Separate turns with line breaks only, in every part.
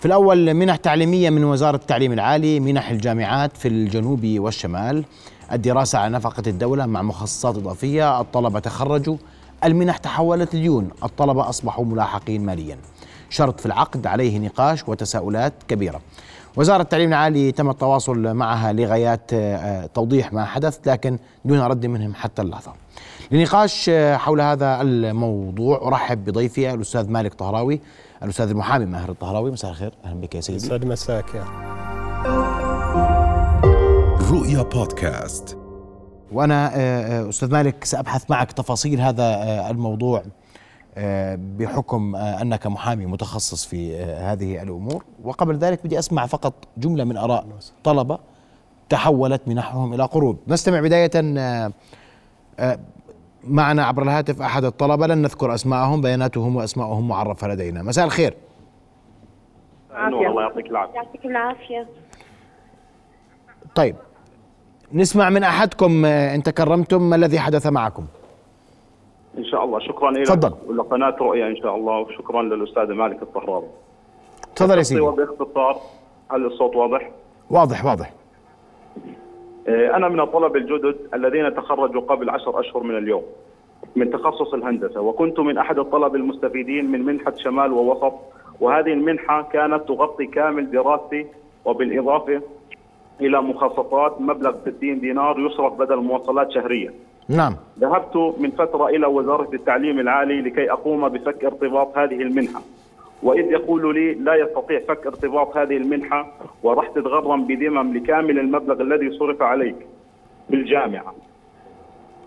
في الأول منح تعليمية من وزارة التعليم العالي منح الجامعات في الجنوب والشمال. الدراسة على نفقة الدولة مع مخصصات إضافية. الطلبة تخرجوا. المنح تحولت لديون. الطلبة أصبحوا ملاحقين ماليا. شرط في العقد عليه نقاش وتساؤلات كبيرة. وزارة التعليم العالي تم التواصل معها لغايات آه، توضيح ما حدث لكن دون رد منهم حتى اللحظة. لنقاش آه، حول هذا الموضوع أرحب بضيفي الأستاذ مالك طهراوي الأستاذ المحامي ماهر الطهراوي مساء الخير. أهلا بك يا سيدي.
يسعد مساك يا.
رؤيا بودكاست.
وأنا آه، أستاذ مالك سأبحث معك تفاصيل هذا آه، الموضوع آه، بحكم آه، أنك محامي متخصص في آه، هذه الأمور. وقبل ذلك بدي أسمع فقط جملة من آراء طلبة تحولت منحهم إلى قروض. نستمع بداية آه، آه، معنا عبر الهاتف أحد الطلبة. لن نذكر أسماءهم بياناتهم وأسماءهم معرفة لدينا. مساء الخير.
نور الله يعطيك العافية.
يعطيكم العافية.
طيب نسمع من أحدكم آه، إن تكرمتم ما الذي حدث معكم؟
إن شاء الله. شكرا لك
تفضل.
ولقناه رؤيا إن شاء الله وشكرا للاستاذ مالك الطهراوي
تفضل يا سيدي.
وباختصار هل الصوت واضح؟
واضح واضح.
آه، أنا من الطلبه الجدد الذين تخرجوا قبل عشر أشهر من اليوم من تخصص الهندسة وكنت من أحد الطلبه المستفيدين من منحة شمال ووسط وهذه المنحة كانت تغطي كامل دراستي وبالإضافة إلى مخصصات مبلغ 60 دينار يصرف بدل مواصلات شهرية.
نعم.
ذهبت من فترة إلى وزارة التعليم العالي لكي أقوم بفك ارتباط هذه المنحة. وإذ يقول لي لا يستطيع فك ارتباط هذه المنحة وراح تتغرم بذمم لكامل المبلغ الذي صرف عليك بالجامعة.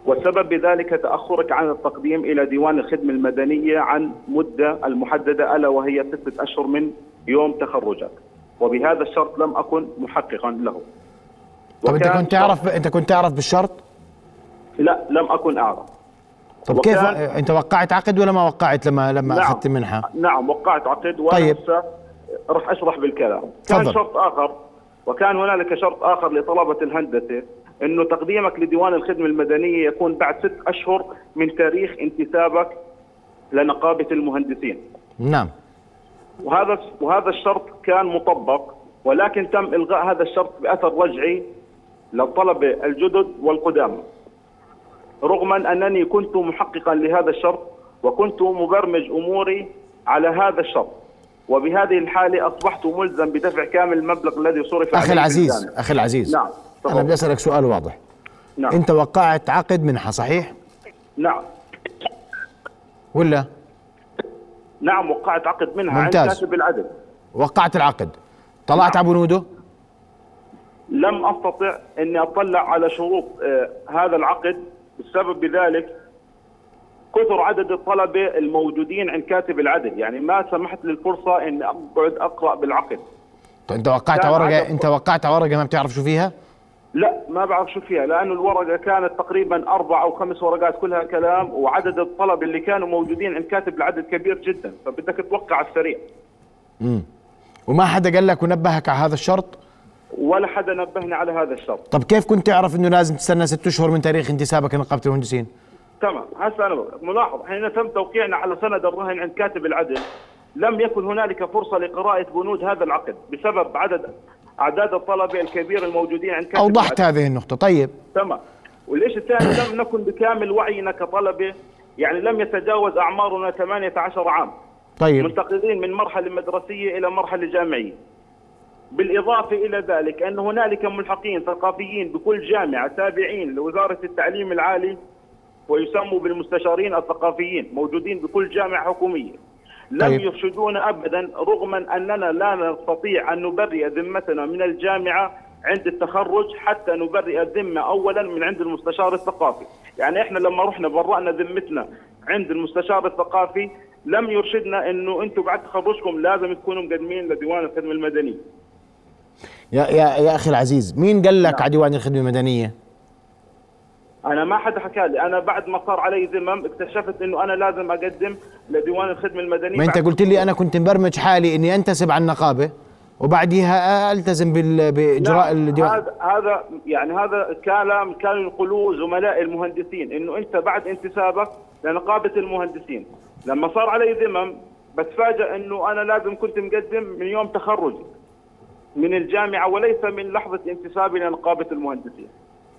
والسبب بذلك تأخرك عن التقديم إلى ديوان الخدمة المدنية عن مدة المحددة ألا وهي ستة أشهر من يوم تخرجك. وبهذا الشرط لم أكن محققا له.
طب
وكان
كنت تعرف أنت كنت تعرف بالشرط؟
لا لم أكن أعرف.
طب كيف آه، أنت وقعت عقد ولا ما وقعت لما لما
نعم.
أخذت منحة
نعم وقعت عقد وأنا
طيب.
راح أشرح بالكلام كان
تفضل.
شرط آخر وكان هنالك شرط آخر لطلبة الهندسة إنه تقديمك لديوان الخدمة المدنية يكون بعد ست أشهر من تاريخ انتسابك لنقابة المهندسين
نعم
وهذا وهذا الشرط كان مطبق ولكن تم إلغاء هذا الشرط بأثر رجعي للطلبة الجدد والقدامى رغما أنني كنت محققا لهذا الشرط وكنت مبرمج أموري على هذا الشرط. وبهذه الحالة أصبحت ملزم بدفع كامل المبلغ الذي صرف
أخي العزيز. أخي العزيز
نعم
أنا. بدي أسألك سؤال واضح.
نعم.
أنت وقعت عقد منحة صحيح؟
نعم.
ولا؟
نعم وقعت عقد منها عند
ممتاز.
كاتب العدد
وقعت العقد. طلعت على بنوده
لم أستطع أني أطلع على شروط آه هذا العقد السبب بذلك كثر عدد الطلبة الموجودين عند كاتب العدد يعني ما سمحت لي الفرصه اني أقعد أقرأ بالعقد
طيب أنت وقعت ورقة أنت وقعت ورقة ما بتعرف شو فيها؟
لا ما بعرف شو فيها لأنه الورقة كانت تقريبا أربع أو خمس ورقات كلها كلام وعدد الطلبه اللي كانوا موجودين عند كاتب العدد كبير جدا. فبدك توقع على السريع
وما حدا قال لك ونبهك على هذا الشرط؟
ولا حدا نبهني على هذا الشرط
طب كيف كنت تعرف إنه لازم تستنى ست أشهر من تاريخ انتسابك لنقابه المهندسين؟
تمام هسه أنا. ملاحظ حين تم توقيعنا على سند الرهن عند كاتب العدل لم يكن هنالك فرصة لقراءة بنود هذا العقد بسبب عدد أعداد الطلبة الكبير الموجودين عند كاتب
أوضحت
العدل.
هذه النقطة طيب
تمام والشيء الثاني لم نكن بكامل وعينا كطلبة يعني لم يتجاوز أعمارنا 18 عام
طيب
منتقلين من مرحلة مدرسية إلى مرحلة جامعية بالإضافة إلى ذلك أن هنالك ملحقين ثقافيين بكل جامعة تابعين لوزارة التعليم العالي ويسموا بالمستشارين الثقافيين موجودين بكل جامعة حكومية. لم
طيب.
يرشدونا أبدا رغما أننا لا نستطيع أن نبرئ ذمتنا من الجامعة عند التخرج حتى نبرئ الذمة أولا من عند المستشار الثقافي. يعني إحنا لما رحنا برأنا ذمتنا عند المستشار الثقافي لم يرشدنا إنه أنتم بعد تخرجكم لازم تكونوا مقدمين لديوان الخدمة المدنية.
يا يا يا أخي العزيز مين قال لك
نعم.
على ديوان الخدمه المدنية؟
أنا ما حدا حكى لي أنا بعد ما صار علي ذمم اكتشفت إنه أنا لازم أقدم لديوان الخدمة المدنية
ما
أنت
قلت لي أنا كنت مبرمج حالي إني أنتسب على النقابه وبعديها ألتزم بإجراء
نعم،
الديوان
هذا هذا يعني هذا كلام كانوا يقولوه زملاء المهندسين إنه أنت بعد انتسابك لنقابة المهندسين لما صار علي ذمم بتفاجئ إنه أنا لازم كنت مقدم من يوم تخرجي من الجامعة وليس من لحظة انتسابي لنقابه المهندسين.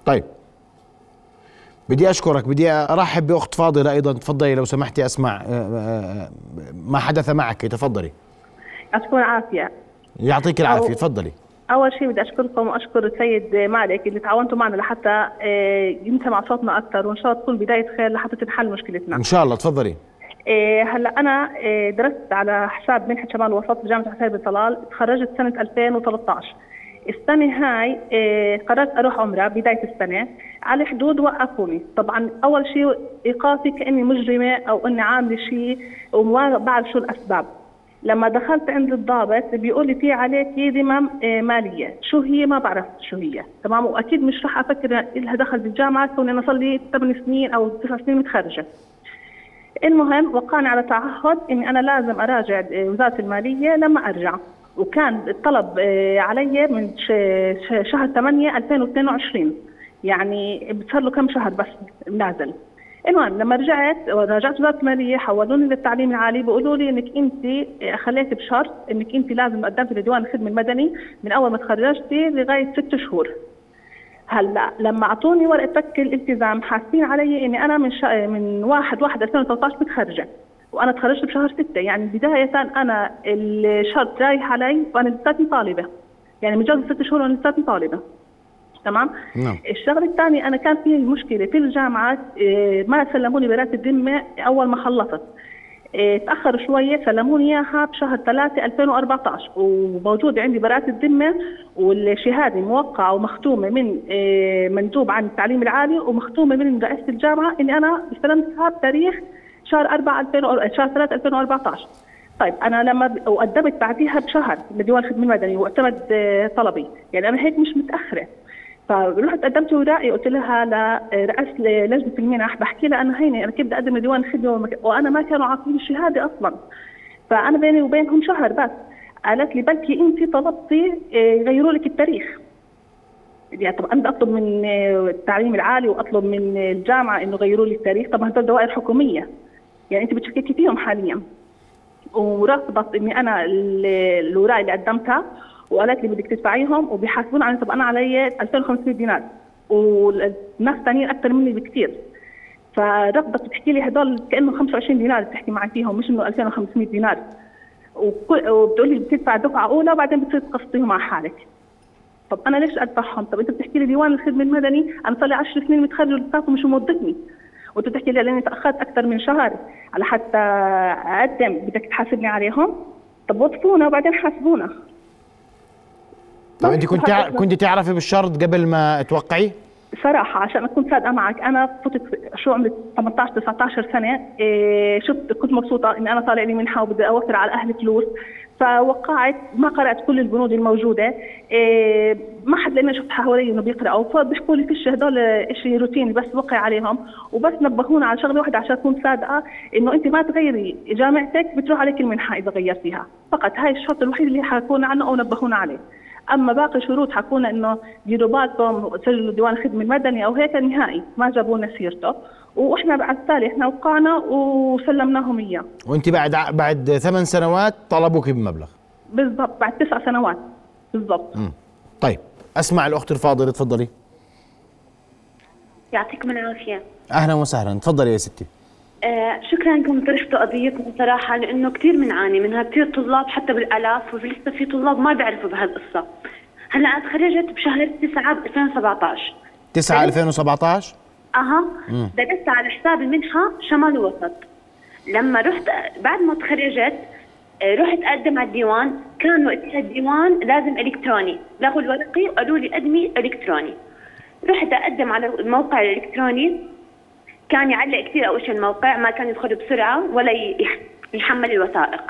طيب. بدي أشكرك. بدي أرحب بأخت فاضلة أيضا. تفضلي لو سمحتي أسمع آه، آه، ما حدث معك. تفضلي.
يعطيكم العافية.
يعطيك العافية. تفضلي.
أول شيء بدي أشكركم وأشكر السيد مالك اللي تعاونتوا معنا لحتى آه، ينسمع صوتنا أكثر وإن شاء الله تكون بداية خير لحتى تنحل مشكلتنا.
إن شاء الله. تفضلي.
آه، هلا أنا آه، درست على حساب منحة شمال وسط بجامعة حسين بن طلال تخرجت سنة 2013. السنة هاي آه، قررت أروح عمرة بداية السنة. على الحدود وقفوني. طبعا أول شيء إيقافي كأني مجرمة أو أني عاملة شيء وما بعرف شو الأسباب. لما دخلت عند الضابط بيقول لي في عليك ذمم مالية، شو هي؟ ما بعرف شو هي، تمام؟ وأكيد مش رح أفكر لها دخل بالجامعة كوني أنا صار لي ثمان سنين أو تسع سنين متخرجة. المهم وقعنا على تعهد إني أنا لازم أراجع آه، وزارة المالية لما أرجع. وكان الطلب آه، علي من شهر 8 2022 يعني صار له كم شهر بس نازل. المهم لما رجعت راجعت وزارة المالية حولوني للتعليم العالي بيقولوا لي إنك أنت خليتي بشرط إنك أنت لازم قدمتي لديوان الخدمة المدني من أول ما تخرجتي لغاية ست شهور. هلأ لما أعطوني ورقة فك الالتزام حاسين علي إني أنا من شا... من 1 1 2013 متخرجة وأنا تخرجت بشهر 6 يعني بداية أنا الشرط رايح علي وأنا لساتني طالبة. يعني مجرد ست شهور وأنا لساتني طالبة. تمام؟
نعم.
الشغلة الثانية أنا كان في مشكلة في الجامعة إيه، ما سلموني برات الذمه أول ما خلصت. تاخروا شوية سلموني اياها بشهر 3 2014 وموجود عندي براءة الذمة والشهادة موقعة ومختومة من إيه، مندوب عن التعليم العالي ومختومة من رئاسه الجامعة إني أنا استلمتها بتاريخ شهر 4 2000 شهر 3 2014 طيب أنا لما وقدمت بعديها بشهر لديوان الخدمه المدني واعتمد آه، طلبي. يعني أنا هيك مش متأخرة. فرحت قدمت ورائي قلت لها لرئاسه لجنة المنح بحكي لها أنا هيني أنا كيف بدي أقدم لديوان الخدمه ومك- وأنا ما كانوا عاطيني الشهادة أصلا. فأنا بيني وبينهم شهر بس. قالت لي بلكي انت طلبتي آه، يغيروا لك التاريخ. يعني طب أنا أطلب من آه، التعليم العالي وأطلب من الجامعة إنه يغيروا لي التاريخ. طب هدول دوائر حكومية. يعني انت بتشككي فيهم حاليا. ورفضت إني أنا ال- الاوراق اللي قدمتها. وقالت لي بدك تدفعيهم وبيحاسبون علي طب أنا علي 2500 دينار. والناس ثانيين أكثر مني بكثير فرفضت بتحكي لي هدول كأنه 25 دينار بتحكي معي فيهم مش إنه 2500 دينار. وبتقول لي بتدفع دفعة أولى وبعدين بتصير تقسطيهم على حالك. طب أنا ليش أدفعهم؟ طب أنت بتحكي لي ديوان الخدمة المدني أنا صار لي 10 سنين متخرج ولساته مش موظفني وأنت بتحكي لي لاني تأخرت أكثر من شهر على حتى أقدم بدك تحاسبني عليهم؟ طب وظفونا وبعدين حاسبونا.
طيب انت كنت تع- كنت تعرفي بالشرط قبل ما توقعي؟
صراحة عشان أكون صادقة معك أنا فتت شو عمري؟ 18 19 سنة. إيه شفت كنت مبسوطة إني أنا طالع لي منحة وبدي أوفر على أهلي فلوس. فوقعت ما قرأت كل البنود الموجودة. إيه ما حد لأني شفت حوالي إنه بيقرأوا. فبيحكوا لي فيش هدول إشي روتيني بس وقع عليهم. وبس نبهونا على شغلة واحدة عشان أكون صادقة إنه أنت ما تغيري جامعتك بتروح عليك المنحة إذا غيرتيها. فقط هاي الشرط الوحيد اللي حكونا عنه أو نبهونا عليه. أما باقي شروط حكونا إنه ديروا بالكم سجلوا ديوان الخدمه المدني أو هيك نهائي ما جابوا لنا سيرته وإحنا بعد التالي إحنا وقعنا وسلمناهم إياه.
وأنت بعد بعد ثمان سنوات طلبوك بمبلغ.
بالضبط بعد تسع سنوات. بالضبط.
مم. طيب أسمع الأخت الفاضلة تفضلي.
يعطيكم العافية.
أهلا وسهلا تفضلي يا ستي.
آه شكرا انكم طرحتوا قضيتكم صراحة لأنه كثير بنعاني منها كثير طلاب حتى بالآلاف ولسه في طلاب ما بيعرفوا بهالقصة. هلأ أنا تخرجت بشهر 9 ب 2017
9 2017
أها. درست على حساب المنحة شمال ووسط لما رحت بعد ما تخرجت آه، رحت أقدم على الديوان. كان وقتها الديوان لازم إلكتروني. لغوا الورقي وقالوا لي قدمي إلكتروني. رحت أقدم على الموقع الإلكتروني. كان يعلق كثير أول شيء الموقع ما كان يدخل بسرعة ولا يح- يحمل الوثائق.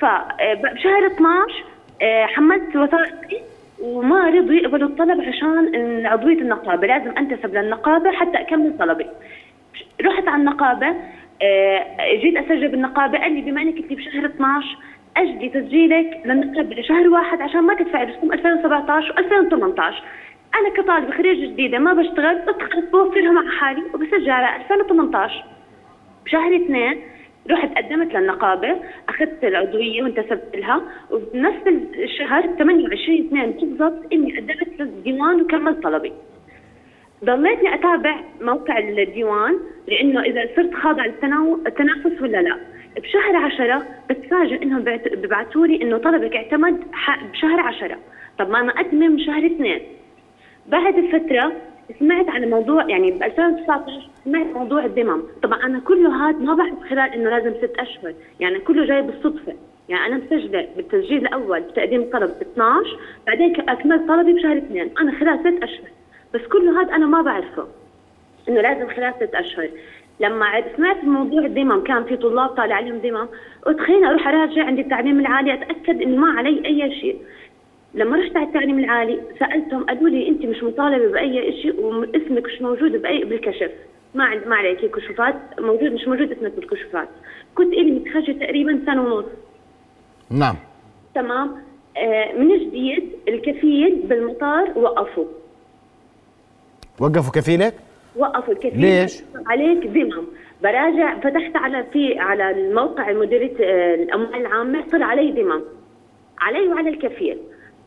فبشهر 12 آه، حملت وثائقي وما رضوا يقبلوا الطلب عشان إن عضوية النقابة. لازم أنتسب للنقابة حتى أكمل طلبي. رحت على النقابة آه، جيت اسجل بالنقابه قال لي بما إنك انت بشهر 12 اجلي تسجيلك للنقابه لشهر واحد عشان ما تدفعي رسوم 2017 و2018 أنا كطالبه خريجه جديدة ما بشتغل ادخل بوفرهم على حالي وبسجل على 2018 بشهر اثنين رحت قدمت للنقابة أخذت العضوية وانتسبت لها وبنفس الشهر 28 اثنين بالضبط إني قدمت للديوان وكملت طلبي. ضليتني أتابع موقع الديوان لأنه إذا صرت خاضعة للتنافس ولا لا. بشهر عشرة بتفاجئ إنهم بيبعثوا لي إنه طلبك اعتمد بشهر عشرة. طب ما أنا أتمم شهر اثنين. بعد فترة سمعت عن موضوع يعني ب 2019 سمعت موضوع الدمم، طبعا أنا كله هذا ما بعرف خلال إنه لازم ست أشهر، يعني كله جاي بالصدفة، يعني أنا مسجلة بالتسجيل الأول بتقديم الطلب ب 12 بعدين اكملت طلبي بشهر اثنين، أنا خلال ست أشهر، بس كله هذا أنا ما بعرفه إنه لازم خلال ست أشهر، لما سمعت موضوع الدمم كان في طلاب طالع عليهم دمم قلت خليني أروح أراجع عند التعليم العالي أتأكد إنه ما علي أي شيء. لما رحت على التعليم العالي سألتهم قالوا لي أنت مش مطالبة بأي شيء واسمك مش موجود بأي بالكشف. ما عند ما عليك كشوفات موجود مش موجود اسمك بالكشوفات. كنت إلي متخرجة تقريبا سنة ونص.
نعم.
تمام. آه من جديد الكفيل بالمطار وقفوا.
وقفوا كفيلك؟
وقفوا الكفيل.
ليش؟
عليك ذمم. براجع فتحت على في على الموقع مديريه آه، الأموال العامة صار علي ذمم. علي وعلى الكفيل.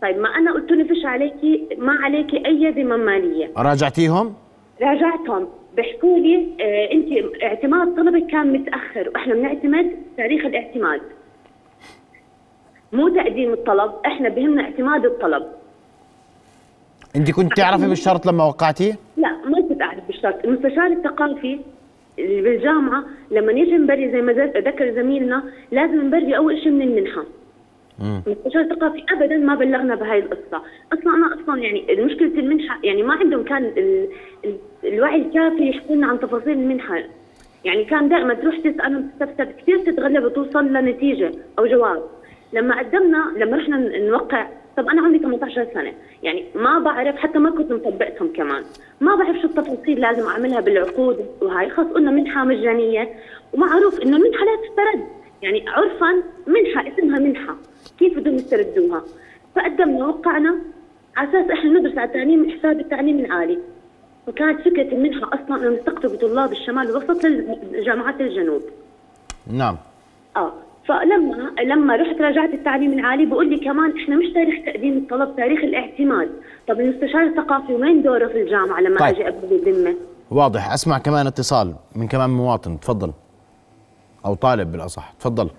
طيب ما أنا قلت له فيش عليكي ما عليكي أي ذمم مالية.
راجعتيهم؟
راجعتهم. بيحكوا لي آه انت اعتماد طلبك كان متأخر وإحنا بنعتمد تاريخ الاعتماد. مو تقديم الطلب إحنا بهمنا اعتماد الطلب.
أنت كنت تعرفي بالشرط لما وقعتيه؟
لا ما كنت أعرف بالشرط. المستشار الثقافي بالجامعة لما نيجي نبري زي ما ذكر زميلنا لازم نبري اول شيء من المنحة. المستشار الثقافي ابدا ما بلغنا بهاي القصة، أصلا أنا أصلا يعني مشكله المنحه يعني ما عندهم كان ال ال الوعي الكافي يحكوا لنا عن تفاصيل المنحة، يعني كان دائما تروح تسالهم تستفسر كثير تتغلب وتوصل لنتيجة أو جواب، لما قدمنا لما رحنا نوقع طب أنا عندي 18 سنة. يعني ما بعرف حتى ما كنت مطبقتهم كمان. ما بعرف شو التفاصيل لازم أعملها بالعقود وهاي. خاص قلنا منحة مجانية. ومعروف إنه المنحة لا تسترد. يعني عرفا منحة اسمها منحة. كيف بدهم يستردوها؟ فقدمنا وقعنا على أساس إحنا ندرس على تعليم حساب التعليم العالي وكانت فكرة المنحه أصلا إنه نستقطب طلاب الشمال الوسط لجامعات الجنوب.
نعم.
آه. فلما لما رحت راجعت التعليم العالي بقول لي كمان إحنا مش تاريخ تقديم الطلب تاريخ الاعتماد طب المستشار الثقافي وين دوره في الجامعة لما طيب. أجي ابدي الذمه
واضح. أسمع كمان اتصال من كمان مواطن. تفضل. أو طالب بالأصح. تفضل.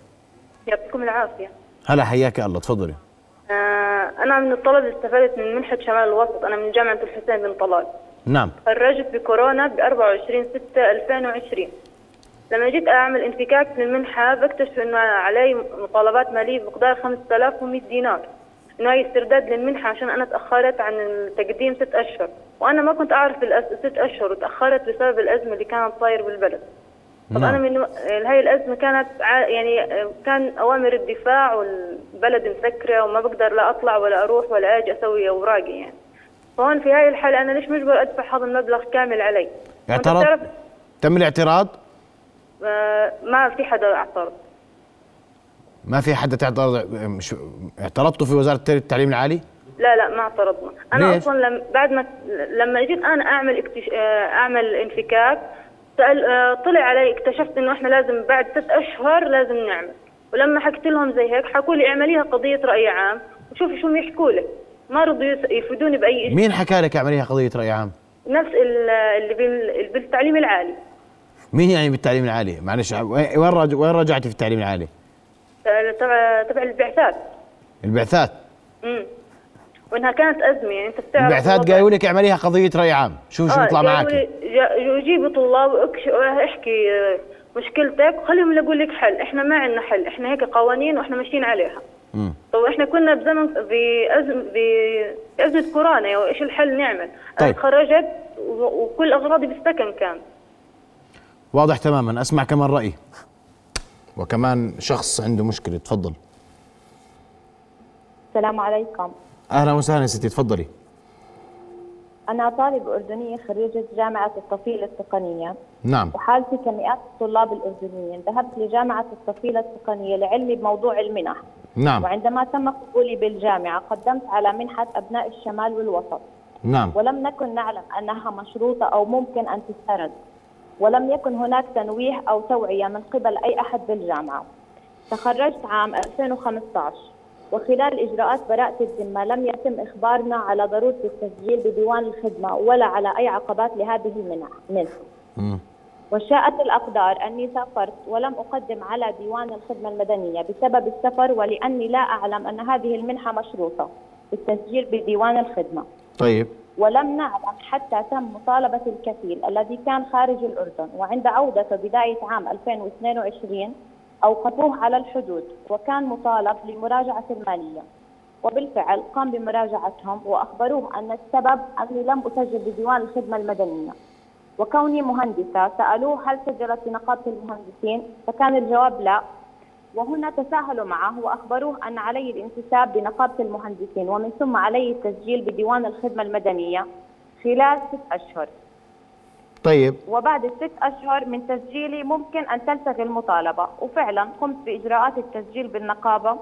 يعطيكم العافية.
هلا حياك الله. تفضلي.
آه أنا من الطلب استفدت من منحة شمال الوسط. أنا من جامعة الحسين بن طلال.
نعم.
خرجت بكورونا ب 24 6 2020 لما جيت أعمل انفكاك في المنحة بكتشف إنه علي مطالبات مالية بمقدار 5100 دينار. إنه هي استرداد للمنحة عشان أنا تأخرت عن التقديم ست أشهر. وأنا ما كنت أعرف الست أشهر وتأخرت بسبب الأزمة اللي كانت صاير بالبلد. طب نعم. أنا من هاي الأزمة كانت يعني كان أوامر الدفاع والبلد مسكره وما بقدر لا أطلع ولا أروح ولا أجي أسوي أوراقي يعني. فهون في هاي الحالة أنا ليش مجبر أدفع هذا المبلغ كامل علي؟
اعترض تم الاعتراض؟
آه ما في حدا اعترض.
ما في حدا تعترض؟ مش اعترضتوا في وزارة التعليم العالي؟
لا لا ما اعترضنا. أنا ليش؟ أصلا لم بعد ما لما جيت أنا أعمل اكتش... آه، أعمل انفكاك سأل آه، طلع علي اكتشفت إنه إحنا لازم بعد ست أشهر لازم نعمل. ولما حكيت لهم زي هيك حكوا لي اعمليها قضية رأي عام وشوفي شو يحكوا لك. ما رضوا يفيدوني بأي شيء
مين حكى لك اعمليها قضية رأي عام؟
نفس اللي بالتعليم العالي.
مين يعني بالتعليم العالي؟ معلش وين رج... وين رجعتي في التعليم العالي؟
تبع تبع البعثات.
البعثات؟
امم وإنها كانت أزمة يعني أنت بتعرف
البعثات قالوا لك اعمليها قضية راي عام شوف شو آه بيطلع معك؟
جيبوا طلاب واحكي آه، مشكلتك وخليهم يلاقوا لك حل. إحنا ما عندنا حل إحنا هيك قوانين وإحنا ماشيين عليها. امم طيب إحنا كنا بزمن بأزم بأزمة كورونا وايش الحل نعمل؟ طيب. أنا تخرجت وكل أغراضي بالسكن كان.
واضح تماما. أسمع كمان رأي. وكمان شخص عنده مشكلة تفضل.
السلام عليكم.
أهلا وسهلا ستي تفضلي.
أنا طالبة أردنية خريجة جامعة الطفيلة التقنية.
نعم.
وحالتي كمئات الطلاب الأردنيين. ذهبت لجامعة الطفيلة التقنية لعلمي بموضوع المنح.
نعم.
وعندما تم قبولي بالجامعة قدمت على منحة أبناء الشمال والوسط.
نعم.
ولم نكن نعلم أنها مشروطة أو ممكن أن تسترد ولم يكن هناك تنويه أو توعية من قبل أي أحد بالجامعة. تخرجت عام 2015 وخلال إجراءات براءة الذمة لم يتم إخبارنا على ضرورة التسجيل بديوان الخدمة ولا على أي عقبات لهذه المنح منح.
مم.
وشاءت الأقدار أني سافرت ولم أقدم على ديوان الخدمة المدنية بسبب السفر ولأني لا أعلم أن هذه المنحة مشروطة بالتسجيل بديوان الخدمة
طيب
ولم نعلم حتى تم مطالبة الكفيل الذي كان خارج الأردن وعند عودته بداية عام 2022 أوقفوه على الحدود وكان مطالب لمراجعة المالية. وبالفعل قام بمراجعتهم وأخبروه أن السبب أني لم أسجل بديوان الخدمة المدنية. وكوني مهندسة سألوه هل سجلت بنقابة المهندسين؟ فكان الجواب لا. وهنا تساهلوا معه وأخبروه أن علي الانتساب بنقابة المهندسين ومن ثم علي التسجيل بديوان الخدمة المدنية خلال ست أشهر.
طيب.
وبعد الست أشهر من تسجيلي ممكن أن تلتغي المطالبة. وفعلا قمت بإجراءات التسجيل بالنقابة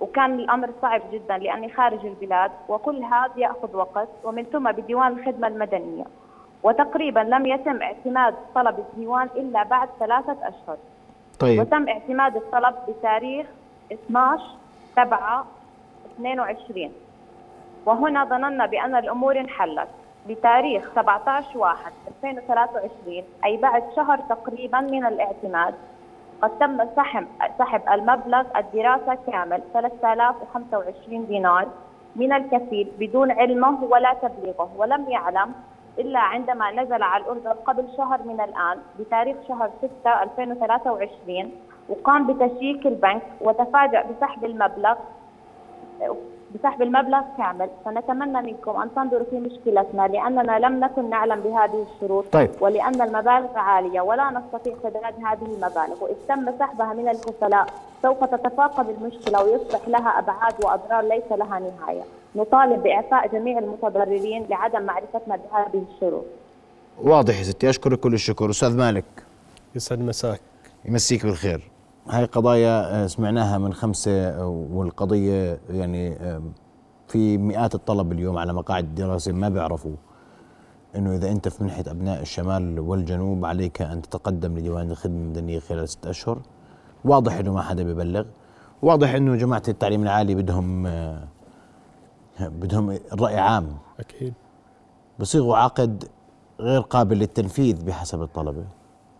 وكان الأمر صعب جدا لأني خارج البلاد وكل هذا يأخذ وقت ومن ثم بديوان الخدمة المدنية. وتقريبا لم يتم اعتماد طلب الديوان إلا بعد ثلاثة أشهر.
طيب.
وتم اعتماد الطلب بتاريخ 12 7 22 وهنا ظننا بأن الأمور انحلت. بتاريخ 17 1 2023 أي بعد شهر تقريبا من الاعتماد قد تم سحب سحب المبلغ الدراسة كامل 3025 دينار من الكفيل بدون علمه ولا تبليغه ولم يعلم إلا عندما نزل على الأردن قبل شهر من الآن بتاريخ شهر 6 2023 وقام بتشييك البنك وتفاجأ بسحب المبلغ بسحب المبلغ كامل. فنتمنى منكم أن تنظروا في مشكلتنا لأننا لم نكن نعلم بهذه الشروط
طيب.
ولأن المبالغ عالية ولا نستطيع سداد هذه المبالغ. وإذ تم سحبها من الكفلاء سوف تتفاقم المشكلة ويصبح لها أبعاد وأضرار ليس لها نهاية. نطالب بإعفاء جميع المتضررين لعدم معرفتنا بهذه الشروط.
واضح يا ستي. أشكرك كل الشكر. أستاذ مالك.
يسعد مساك.
يمسيك بالخير. هاي قضايا آه، سمعناها من خمسة آه، والقضية يعني آه، في مئات الطلب اليوم على مقاعد الدراسة ما بيعرفوا إنه إذا أنت في منحة أبناء الشمال والجنوب عليك أن تتقدم لديوان الخدمة المدنية خلال ست أشهر. واضح إنه ما حدا بيبلغ واضح إنه جماعة التعليم العالي بدهم بدهم الرأي عام.
أكيد.
بصيغوا عقد غير قابل للتنفيذ بحسب الطلبة.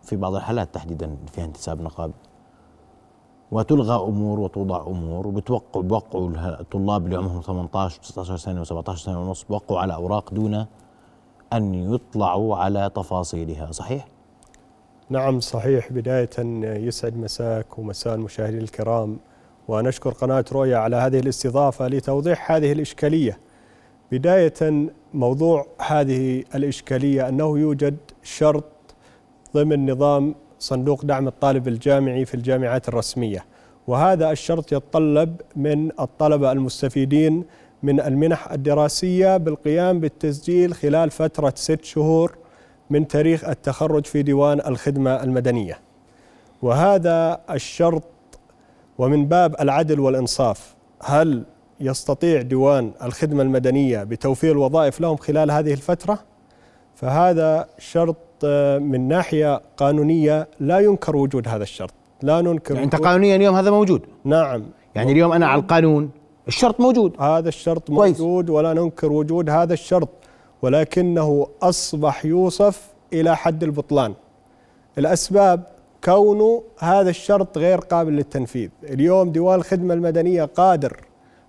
في بعض الحالات تحديدا فيها انتساب نقابي. وتلغى أمور وتوضع أمور وبتوقعوا بوقعوا الطلاب اللي عمرهم 18 و19 سنة و17 سنة ونص بوقعوا على أوراق دون أن يطلعوا على تفاصيلها صحيح؟
نعم صحيح بداية يسعد مساك ومساء المشاهدين الكرام ونشكر قناة رؤيا على هذه الاستضافة لتوضيح هذه الإشكالية بداية موضوع هذه الإشكالية أنه يوجد شرط ضمن نظام صندوق دعم الطالب الجامعي في الجامعات الرسمية. وهذا الشرط يتطلب من الطلبة المستفيدين من المنح الدراسية بالقيام بالتسجيل خلال فترة ست شهور من تاريخ التخرج في ديوان الخدمة المدنية. وهذا الشرط ومن باب العدل والإنصاف هل يستطيع ديوان الخدمة المدنية بتوفير الوظائف لهم خلال هذه الفترة؟ فهذا شرط من ناحية قانونية لا ينكر وجود هذا الشرط. لا ننكر
يعني
أنت
قانونيا اليوم هذا موجود؟
نعم.
يعني اليوم أنا على القانون الشرط موجود.
هذا الشرط
كويس.
موجود ولا ننكر وجود هذا الشرط ولكنه أصبح يوصف إلى حد البطلان. الأسباب كونه هذا الشرط غير قابل للتنفيذ. اليوم ديوان الخدمة المدنية قادر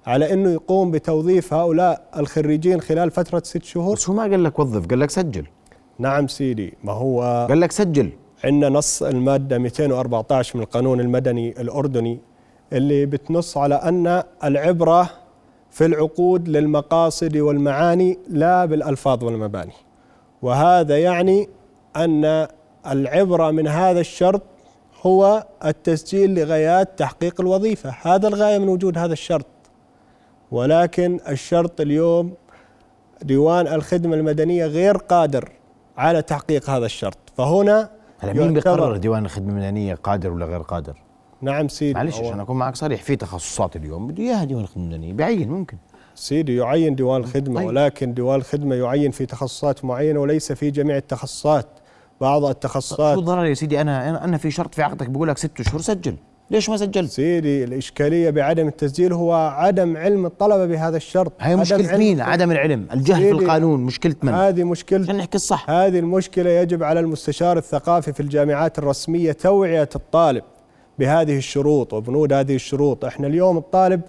على أنه يقوم بتوظيف هؤلاء الخريجين خلال فترة ست شهور.
بس هو ما قال لك وظف قال لك سجل.
نعم سيدي ما هو
قال لك سجل.
عندنا نص المادة 214 من القانون المدني الأردني اللي بتنص على أن العبرة في العقود للمقاصد والمعاني لا بالألفاظ والمباني. وهذا يعني أن العبرة من هذا الشرط هو التسجيل لغايات تحقيق الوظيفة. هذا الغاية من وجود هذا الشرط. ولكن الشرط اليوم ديوان الخدمة المدنية غير قادر على تحقيق هذا الشرط. فهنا
هلا مين بيقرر؟ ديوان الخدمة المدنيه قادر ولا غير قادر؟
نعم سيدي.
معلش عشان أكون معك صريح في تخصصات اليوم بده إياها ديوان الخدمة المدنيه بعين ممكن.
سيدي يعين ديوان الخدمة
طيب.
ولكن ديوان الخدمة يعين في تخصصات معينة وليس في جميع التخصصات. بعض
شو
التخصصات
الضرر يا سيدي أنا أنا في شرط في عقدك بقول لك ست شهور سجل. ليش ما سجلت؟
سيدي الإشكالية بعدم التسجيل هو عدم علم الطلبة بهذا الشرط.
هاي مشكلة مين؟ عدم العلم. الجهل في القانون. مشكلة من؟
هذه مشكلة
عشان نحكي الصح.
هذه المشكلة يجب على المستشار الثقافي في الجامعات الرسمية توعية الطالب بهذه الشروط وبنود هذه الشروط. إحنا اليوم الطالب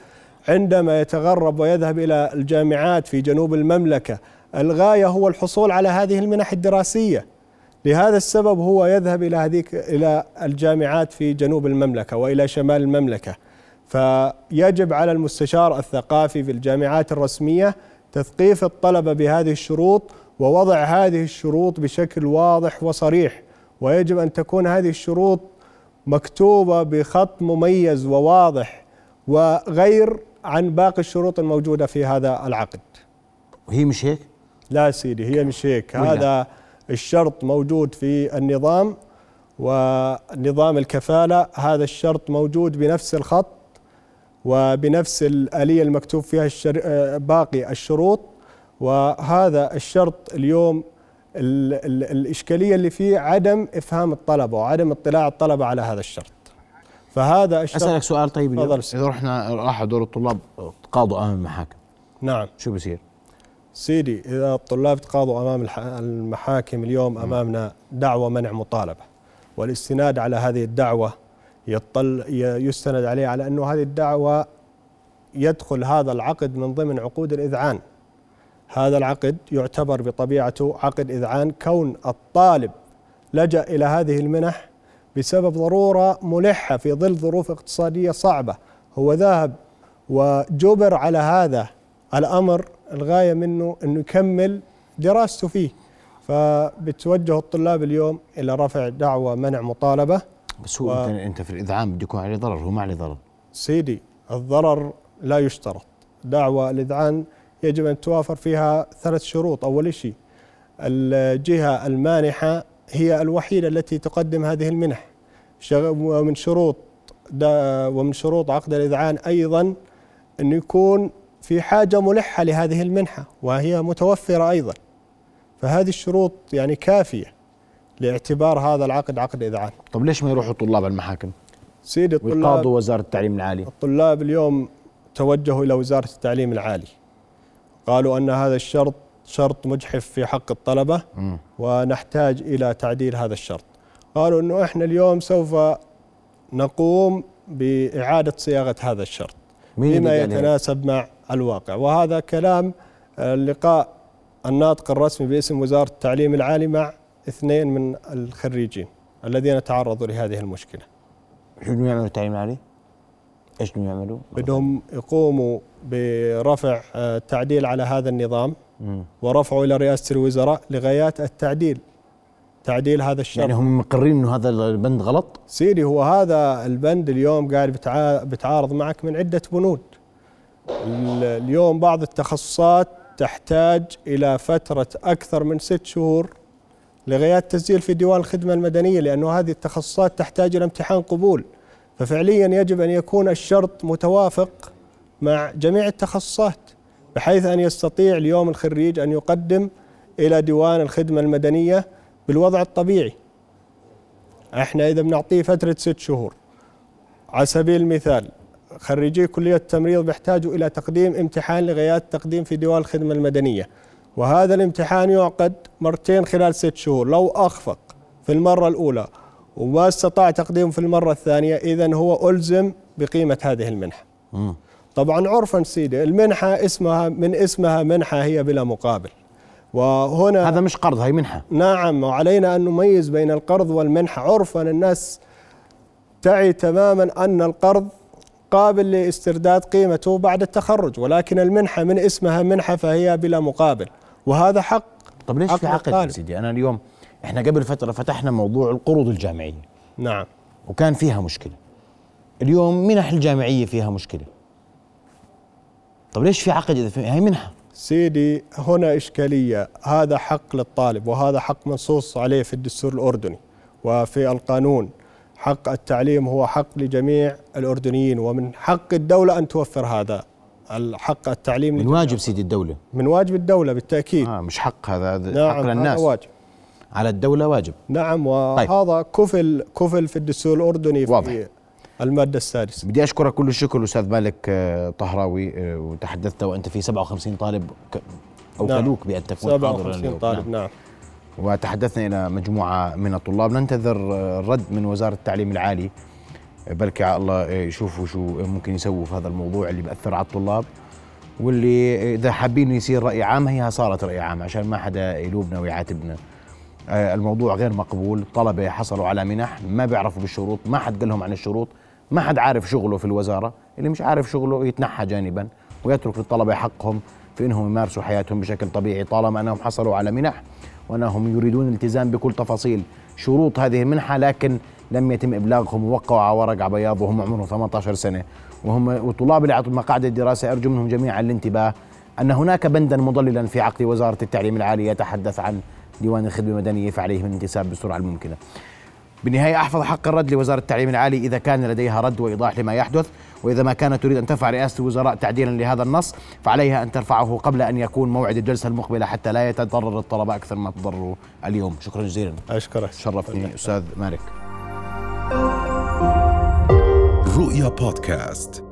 عندما يتغرب ويذهب إلى الجامعات في جنوب المملكة الغاية هو الحصول على هذه المنح الدراسية. لهذا السبب هو يذهب إلى هذيك إلى الجامعات في جنوب المملكة وإلى شمال المملكة. فيجب على المستشار الثقافي في الجامعات الرسمية تثقيف الطلبة بهذه الشروط ووضع هذه الشروط بشكل واضح وصريح. ويجب أن تكون هذه الشروط مكتوبة بخط مميز وواضح وغير عن باقي الشروط الموجودة في هذا العقد.
وهي مش هيك؟
لا سيدي هي مش هيك؟ هذا الشرط موجود في النظام ونظام الكفالة هذا الشرط موجود بنفس الخط وبنفس الآلية المكتوب فيها الشر... باقي الشروط. وهذا الشرط اليوم ال... ال... الإشكالية اللي فيه عدم إفهام الطلبة وعدم اطلاع الطلبة على هذا الشرط. فهذا الشرط
أسألك سؤال طيب. إذا رحنا راح دور الطلاب تقاضوا أمام المحاكم.
نعم.
شو بصير؟
سيدي إذا الطلاب تقاضوا أمام المحاكم اليوم أمامنا دعوة منع مطالبة. والاستناد على هذه الدعوة يطل يستند عليه على أنه هذه الدعوة يدخل هذا العقد من ضمن عقود الإذعان. هذا العقد يعتبر بطبيعته عقد إذعان كون الطالب لجأ إلى هذه المنح بسبب ضرورة ملحة في ظل ظروف اقتصادية صعبة. هو ذهب وجبر على هذا الأمر الغاية منه أنه يكمل دراسته فيه. فبتوجه الطلاب اليوم إلى رفع دعوة منع مطالبة.
بس هو
و-
انت في الاذعان بده يكون عليه ضرر هو ما عليه ضرر.
سيدي الضرر لا يشترط. دعوة الإذعان يجب أن توافر فيها ثلاث شروط. أول شيء الجهة المانحة هي الوحيدة التي تقدم هذه المنح. ومن شروط ومن شروط عقد الإذعان أيضا أن يكون في حاجة ملحة لهذه المنحة وهي متوفرة أيضا. فهذه الشروط يعني كافية لاعتبار هذا العقد عقد إذعان.
طب ليش ما يروحوا الطلاب على المحاكم؟
سيدي الطلاب
ويقاضوا وزارة التعليم العالي.
الطلاب اليوم توجهوا إلى وزارة التعليم العالي. قالوا أن هذا الشرط شرط مجحف في حق الطلبة. ونحتاج إلى تعديل هذا الشرط. قالوا أنه إحنا اليوم سوف نقوم بإعادة صياغة هذا الشرط
مين
بما؟ يتناسب مع الواقع وهذا كلام آه، لقاء الناطق الرسمي باسم وزارة التعليم العالي مع اثنين من الخريجين الذين تعرضوا لهذه المشكلة
شو بدهم يعملوا التعليم العالي؟ إيش بدهم يعملوا؟
بدهم يقوموا برفع آه، تعديل على هذا النظام. ورفعه إلى رئاسة الوزراء لغايات التعديل تعديل هذا الشرط
يعني هم مقرين إنه هذا البند غلط؟
سيدي هو هذا البند اليوم قاعد بتعا- بتعارض معك من عدة بنود اليوم بعض التخصصات تحتاج إلى فترة أكثر من ست شهور لغايات تسجيل في ديوان الخدمة المدنية لأنه هذه التخصصات تحتاج إلى امتحان قبول. ففعليا يجب أن يكون الشرط متوافق مع جميع التخصصات بحيث أن يستطيع اليوم الخريج أن يقدم إلى ديوان الخدمة المدنية بالوضع الطبيعي. إحنا إذا بنعطيه فترة ست شهور. على سبيل المثال خريجي كلية التمريض بيحتاجوا إلى تقديم امتحان لغايات تقديم في ديوان الخدمة المدنية. وهذا الامتحان يعقد مرتين خلال ست شهور. لو أخفق في المرة الأولى وما استطاع تقديمه في المرة الثانية اذا هو ألزم بقيمة هذه المنحة.
مم.
طبعا عرفا سيدي المنحة اسمها من اسمها منحة هي بلا مقابل. وهنا
هذا مش قرض هاي منحة.
نعم وعلينا أن نميز بين القرض والمنحة. عرفا الناس تعي تماما أن القرض قابل لاسترداد قيمته بعد التخرج ولكن المنحة من اسمها منحة فهي بلا مقابل وهذا حق
طب ليش في عقد يا. سيدي؟ أنا اليوم إحنا قبل فترة فتحنا موضوع القروض الجامعية.
نعم.
وكان فيها مشكلة. اليوم منح الجامعية فيها مشكلة؟ طب ليش في عقد إذا في هاي منحة؟
سيدي هنا إشكالية. هذا حق للطالب وهذا حق منصوص عليه في الدستور الأردني وفي القانون. حق التعليم هو حق لجميع الأردنيين ومن حق الدولة أن توفر هذا الحق التعليم
من واجب سيدي الدولة.
من واجب الدولة بالتأكيد.
آه مش حق هذا هذا
نعم
حق
هذا
للناس.
واجب.
على الدولة واجب.
نعم وهذا طيب. كفل كفل في الدستور الأردني في واضح. المادة السادسة.
بدي أشكرك كل الشكر أستاذ مالك آه، طهراوي آه، وتحدثت وأنت في 57 طالب أوكلوك نعم. بأن تكون
57 طالب نعم. نعم.
وتحدثنا إلى مجموعة من الطلاب. ننتظر الرد من وزارة التعليم العالي بلكي الله يشوفوا شو ممكن يسووا في هذا الموضوع اللي بأثر على الطلاب واللي إذا حابين يصير رأي عام هي صارت رأي عام عشان ما حدا يلوبنا ويعاتبنا آه، الموضوع غير مقبول. الطلبة حصلوا على منح ما بيعرفوا بالشروط ما حد قال لهم عن الشروط ما حد عارف شغله في الوزارة. اللي مش عارف شغله يتنحى جانبا ويترك للطلبة حقهم في إنهم يمارسوا حياتهم بشكل طبيعي طالما أنهم حصلوا على منح. وانهم يريدون الالتزام بكل تفاصيل شروط هذه المنحه لكن لم يتم إبلاغهم ووقعوا على ورق بياض وهم عمرهم 18 سنة وهم وطلاب اللي اعطوا مقاعد الدراسة أرجو منهم جميعا الانتباه أن هناك بندا مضللا في عقد وزارة التعليم العالي يتحدث عن ديوان الخدمة المدنية فعليهم الانتساب بالسرعه الممكنة. بالنهاية أحفظ حق الرد لوزارة التعليم العالي إذا كان لديها رد وإيضاح لما يحدث وإذا ما كانت تريد أن ترفع رئاسة الوزراء تعديلا لهذا النص فعليها أن ترفعه قبل أن يكون موعد الجلسة المقبلة حتى لا يتضرر الطلبة أكثر ما تضرروا اليوم. شكرا جزيلا.
أشكرك.
شرفتني أستاذ مالك
رؤيا بودكاست.